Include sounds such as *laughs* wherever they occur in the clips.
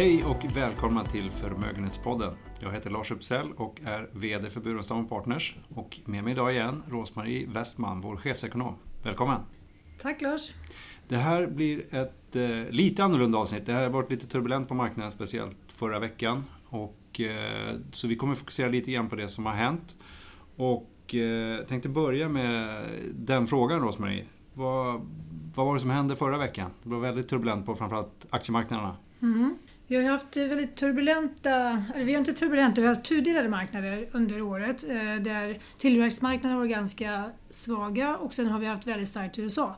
Hej och välkomna till Förmögenhetspodden. Jag heter Lars Uppsell och är VD för Burenstam Partners. Och med mig idag igen Rosmarie Westman, vår chefsekonom. Välkommen! Tack Lars! Det här blir ett eh, lite annorlunda avsnitt. Det här har varit lite turbulent på marknaden, speciellt förra veckan. Och, eh, så vi kommer fokusera lite grann på det som har hänt. Och eh, tänkte börja med den frågan Rosmarie. Vad, vad var det som hände förra veckan? Det var väldigt turbulent på framförallt aktiemarknaderna. Mm. Vi har haft väldigt turbulenta, eller vi har inte turbulenta, vi har haft tudelade marknader under året eh, där tillväxtmarknaderna var ganska svaga och sen har vi haft väldigt starkt i USA.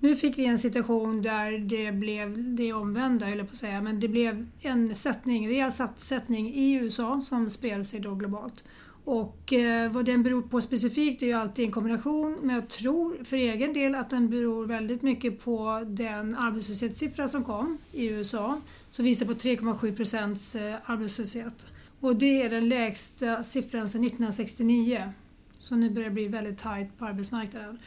Nu fick vi en situation där det blev det omvända, höll jag på att säga, men det blev en sättning, rejäl sättning i USA som spred sig då globalt. Och eh, vad den beror på specifikt är ju alltid en kombination, men jag tror för egen del att den beror väldigt mycket på den arbetslöshetssiffra som kom i USA, som visar på 3,7 procents eh, arbetslöshet. Och det är den lägsta siffran sedan 1969. Så nu börjar det bli väldigt tajt på arbetsmarknaden.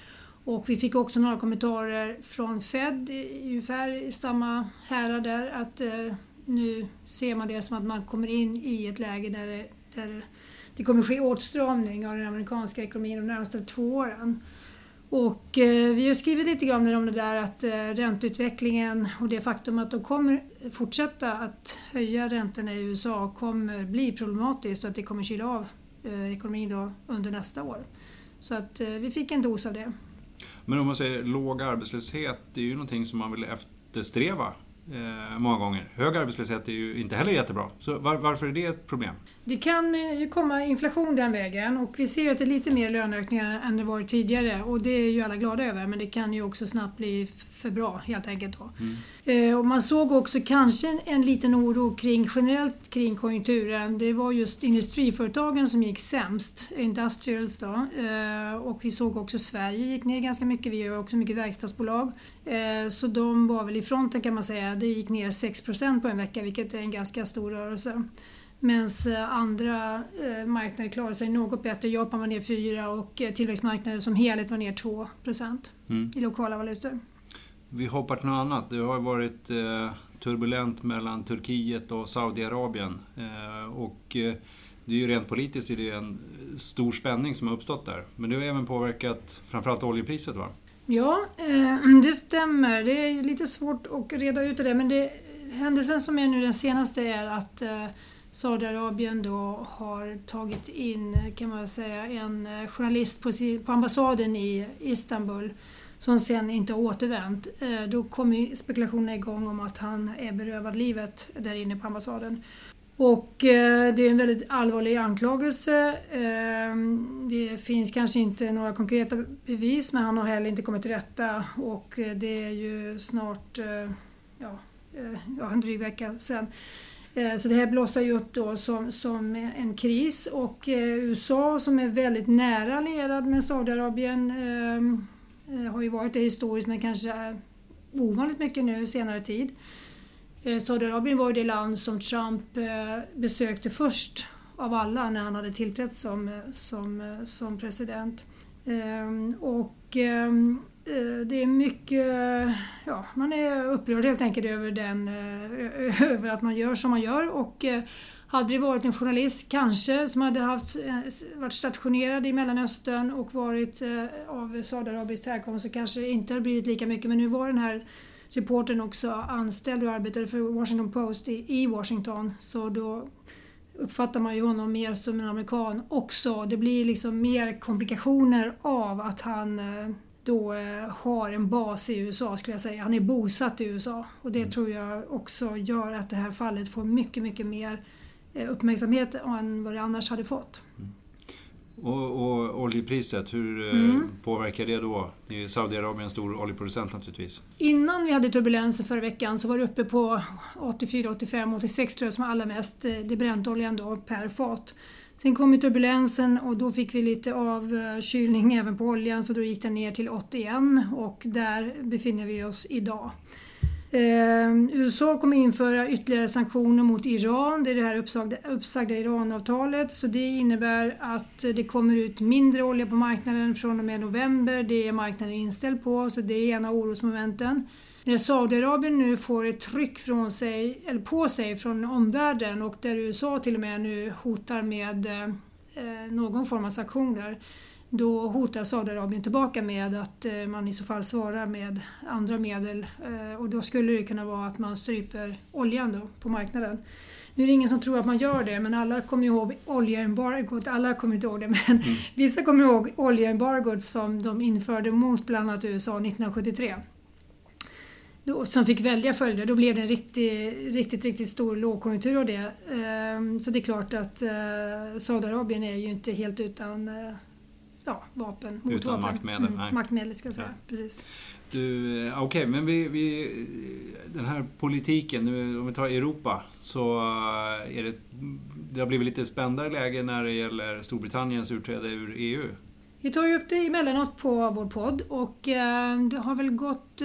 Och vi fick också några kommentarer från Fed, ungefär i samma härad där, att eh, nu ser man det som att man kommer in i ett läge där det, där det kommer ske åtstramning av den amerikanska ekonomin de närmaste två åren. Och eh, vi har skrivit lite grann om det där att eh, ränteutvecklingen och det faktum att de kommer fortsätta att höja räntorna i USA kommer bli problematiskt och att det kommer kyla av eh, ekonomin då under nästa år. Så att eh, vi fick en dos av det. Men om man säger låg arbetslöshet, det är ju någonting som man vill eftersträva eh, många gånger. Hög arbetslöshet är ju inte heller jättebra. Så var, varför är det ett problem? Det kan ju komma inflation den vägen och vi ser ju att det är lite mer löneökningar än det varit tidigare och det är ju alla glada över men det kan ju också snabbt bli för bra helt enkelt. Då. Mm. Eh, och man såg också kanske en, en liten oro kring, generellt kring konjunkturen. Det var just industriföretagen som gick sämst, Industrials då. Eh, och vi såg också Sverige gick ner ganska mycket, vi har också mycket verkstadsbolag. Eh, så de var väl i fronten kan man säga. Det gick ner 6% på en vecka vilket är en ganska stor rörelse. Medan eh, andra eh, marknader klarade sig något bättre. Japan var ner 4 och eh, tillväxtmarknader som helhet var ner 2 mm. i lokala valutor. Vi hoppar till något annat. Det har varit turbulent mellan Turkiet och Saudiarabien. Och det är ju rent politiskt är det en stor spänning som har uppstått där. Men det har även påverkat framförallt oljepriset va? Ja, eh, mm, det stämmer. Det är lite svårt att reda ut det. Men det, händelsen som är nu den senaste är att eh, Saudiarabien då har tagit in kan man säga en eh, journalist på, på ambassaden i Istanbul som sen inte har återvänt. Då kommer spekulationerna igång om att han är berövad livet där inne på ambassaden. Och eh, det är en väldigt allvarlig anklagelse. Eh, det finns kanske inte några konkreta bevis men han har heller inte kommit till rätta och eh, det är ju snart ja, en dryg vecka sedan. Så det här blossar ju upp då som, som en kris och USA som är väldigt nära allierad med Saudiarabien har ju varit det historiskt men kanske ovanligt mycket nu senare tid. Eh, Saudiarabien var ju det land som Trump eh, besökte först av alla när han hade tillträtt som, eh, som, som president. Ehm, och ehm, det är mycket, ja, man är upprörd helt enkelt över, den, *laughs* över att man gör som man gör och hade det varit en journalist kanske som hade haft, varit stationerad i Mellanöstern och varit av saudiarabisk härkomst så kanske det inte hade blivit lika mycket men nu var den här reportern också anställd och arbetade för Washington Post i Washington så då uppfattar man ju honom mer som en amerikan också. Det blir liksom mer komplikationer av att han då eh, har en bas i USA skulle jag säga. Han är bosatt i USA och det mm. tror jag också gör att det här fallet får mycket, mycket mer eh, uppmärksamhet än vad det annars hade fått. Mm. Och, och oljepriset, hur eh, mm. påverkar det då? Saudiarabien är en stor oljeproducent naturligtvis. Innan vi hade turbulensen förra veckan så var det uppe på 84, 85, 86 tror jag som allra mest. Det är bräntoljan då per fat. Sen kom ju turbulensen och då fick vi lite avkylning även på oljan så då gick den ner till 81 och där befinner vi oss idag. Eh, USA kommer införa ytterligare sanktioner mot Iran, det är det här uppsagda, uppsagda Iranavtalet. Så det innebär att det kommer ut mindre olja på marknaden från och med november. Det är marknaden inställd på, så det är en av orosmomenten. när Saudiarabien nu får ett tryck från sig, eller på sig från omvärlden och där USA till och med nu hotar med eh, någon form av sanktioner då hotar Saudiarabien tillbaka med att eh, man i så fall svarar med andra medel eh, och då skulle det kunna vara att man stryper oljan då på marknaden. Nu är det ingen som tror att man gör det men alla kommer ihåg oljeembargot, alla kommer inte ihåg det men mm. *laughs* vissa kommer ihåg oljeembargot som de införde mot bland annat USA 1973 som fick välja följder. Då blev det en riktigt, riktigt, riktigt stor lågkonjunktur av det. Ehm, så det är klart att eh, Saudiarabien är ju inte helt utan ja, vapen, mot Utan vapen. maktmedel? Mm. Maktmedel ska jag säga, ja. precis. Eh, Okej, okay, men vi, vi, den här politiken, nu, om vi tar Europa, så eh, är det, det har blivit lite spändare läge när det gäller Storbritanniens utträde ur EU. Vi tar ju upp det emellanåt på vår podd och eh, det har väl gått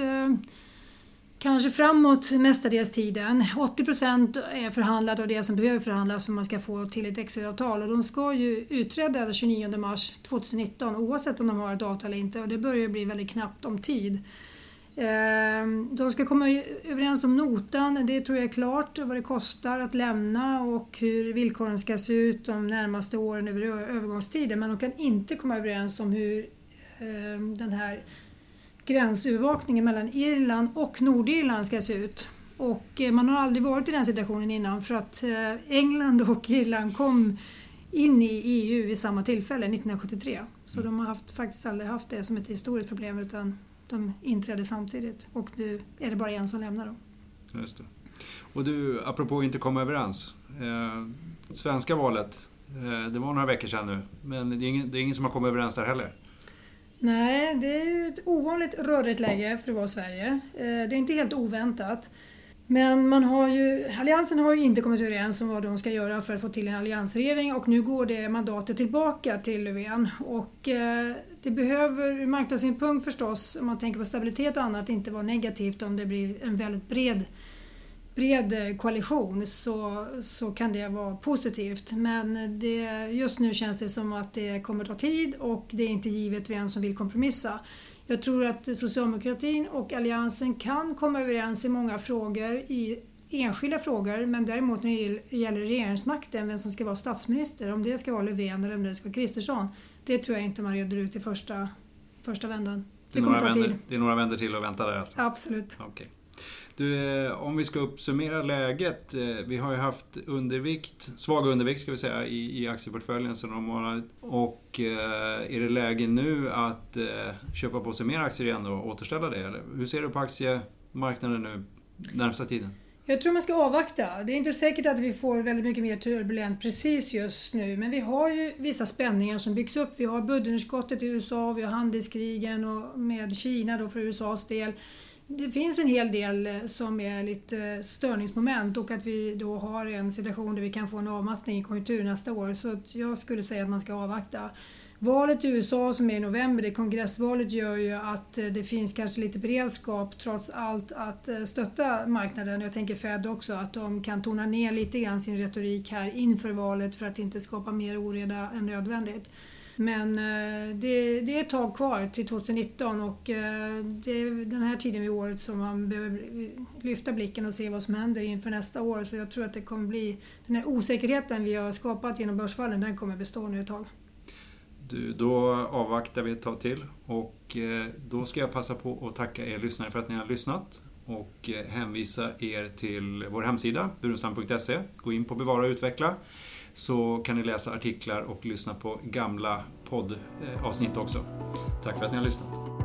Kanske framåt mestadels tiden. 80 procent är förhandlat av det som behöver förhandlas för att man ska få till ett exit-avtal och de ska ju utträda den 29 mars 2019 oavsett om de har ett avtal eller inte och det börjar bli väldigt knappt om tid. Ehm, de ska komma överens om notan, det tror jag är klart, vad det kostar att lämna och hur villkoren ska se ut de närmaste åren över övergångstiden men de kan inte komma överens om hur ehm, den här gränsövervakningen mellan Irland och Nordirland ska se ut. Och eh, man har aldrig varit i den situationen innan för att eh, England *laughs* och Irland kom in i EU vid samma tillfälle, 1973. Så mm. de har haft, faktiskt aldrig haft det som ett historiskt problem utan de inträdde samtidigt och nu är det bara en som lämnar dem. Just det. Och du, apropå att inte komma överens. Eh, svenska valet, eh, det var några veckor sedan nu, men det är, ingen, det är ingen som har kommit överens där heller. Nej, det är ju ett ovanligt rörigt läge för att vara Sverige. Eh, det är inte helt oväntat. Men man har ju, Alliansen har ju inte kommit överens om vad de ska göra för att få till en alliansregering och nu går det mandatet tillbaka till Löfven. Och eh, det behöver ur marknadssynpunkt förstås, om man tänker på stabilitet och annat, inte vara negativt om det blir en väldigt bred bred koalition så, så kan det vara positivt. Men det, just nu känns det som att det kommer ta tid och det är inte givet vem som vill kompromissa. Jag tror att socialdemokratin och alliansen kan komma överens i många frågor, i enskilda frågor, men däremot när det gäller regeringsmakten, vem som ska vara statsminister, om det ska vara Löfven eller om det ska vara Kristersson, det tror jag inte man reder ut i första, första vändan. Det, det kommer ta tid. Det är några vändor till att vänta där alltså? Absolut. Okay. Du, eh, om vi ska uppsummera läget. Eh, vi har ju haft undervikt, svag undervikt ska vi säga, i, i aktieportföljen sedan några månader. Och eh, är det läge nu att eh, köpa på sig mer aktier igen och återställa det? Eller hur ser du på aktiemarknaden nu närmsta tiden? Jag tror man ska avvakta. Det är inte säkert att vi får väldigt mycket mer turbulent precis just nu, men vi har ju vissa spänningar som byggs upp. Vi har budgetunderskottet i USA, vi har handelskrigen och med Kina då för USAs del det finns en hel del eh, som är lite eh, störningsmoment och att vi då har en situation där vi kan få en avmattning i konjunkturen nästa år. Så jag skulle säga att man ska avvakta. Valet i USA som är i november, det kongressvalet, gör ju att eh, det finns kanske lite beredskap trots allt att stötta marknaden. Jag tänker Fed också, att de kan tona ner lite grann sin retorik här inför valet för att inte skapa mer oreda än nödvändigt. Men eh, det, det, är ett tag kvar till 2019 och eh, det är den här tiden vid året som man behöver lyfta blicken och se vad som händer inför nästa år. Så jag tror att det kommer bli, den här osäkerheten vi har skapat genom börsfallen, den kommer bestå nu ett tag. Du, då avvaktar vi ett tag till och eh, då ska jag passa på att tacka er lyssnare för att ni har lyssnat och eh, hänvisa er till vår hemsida, burenstam.se. Gå in på Bevara och utveckla så kan ni läsa artiklar och lyssna på gamla poddavsnitt också. Tack för att ni har lyssnat.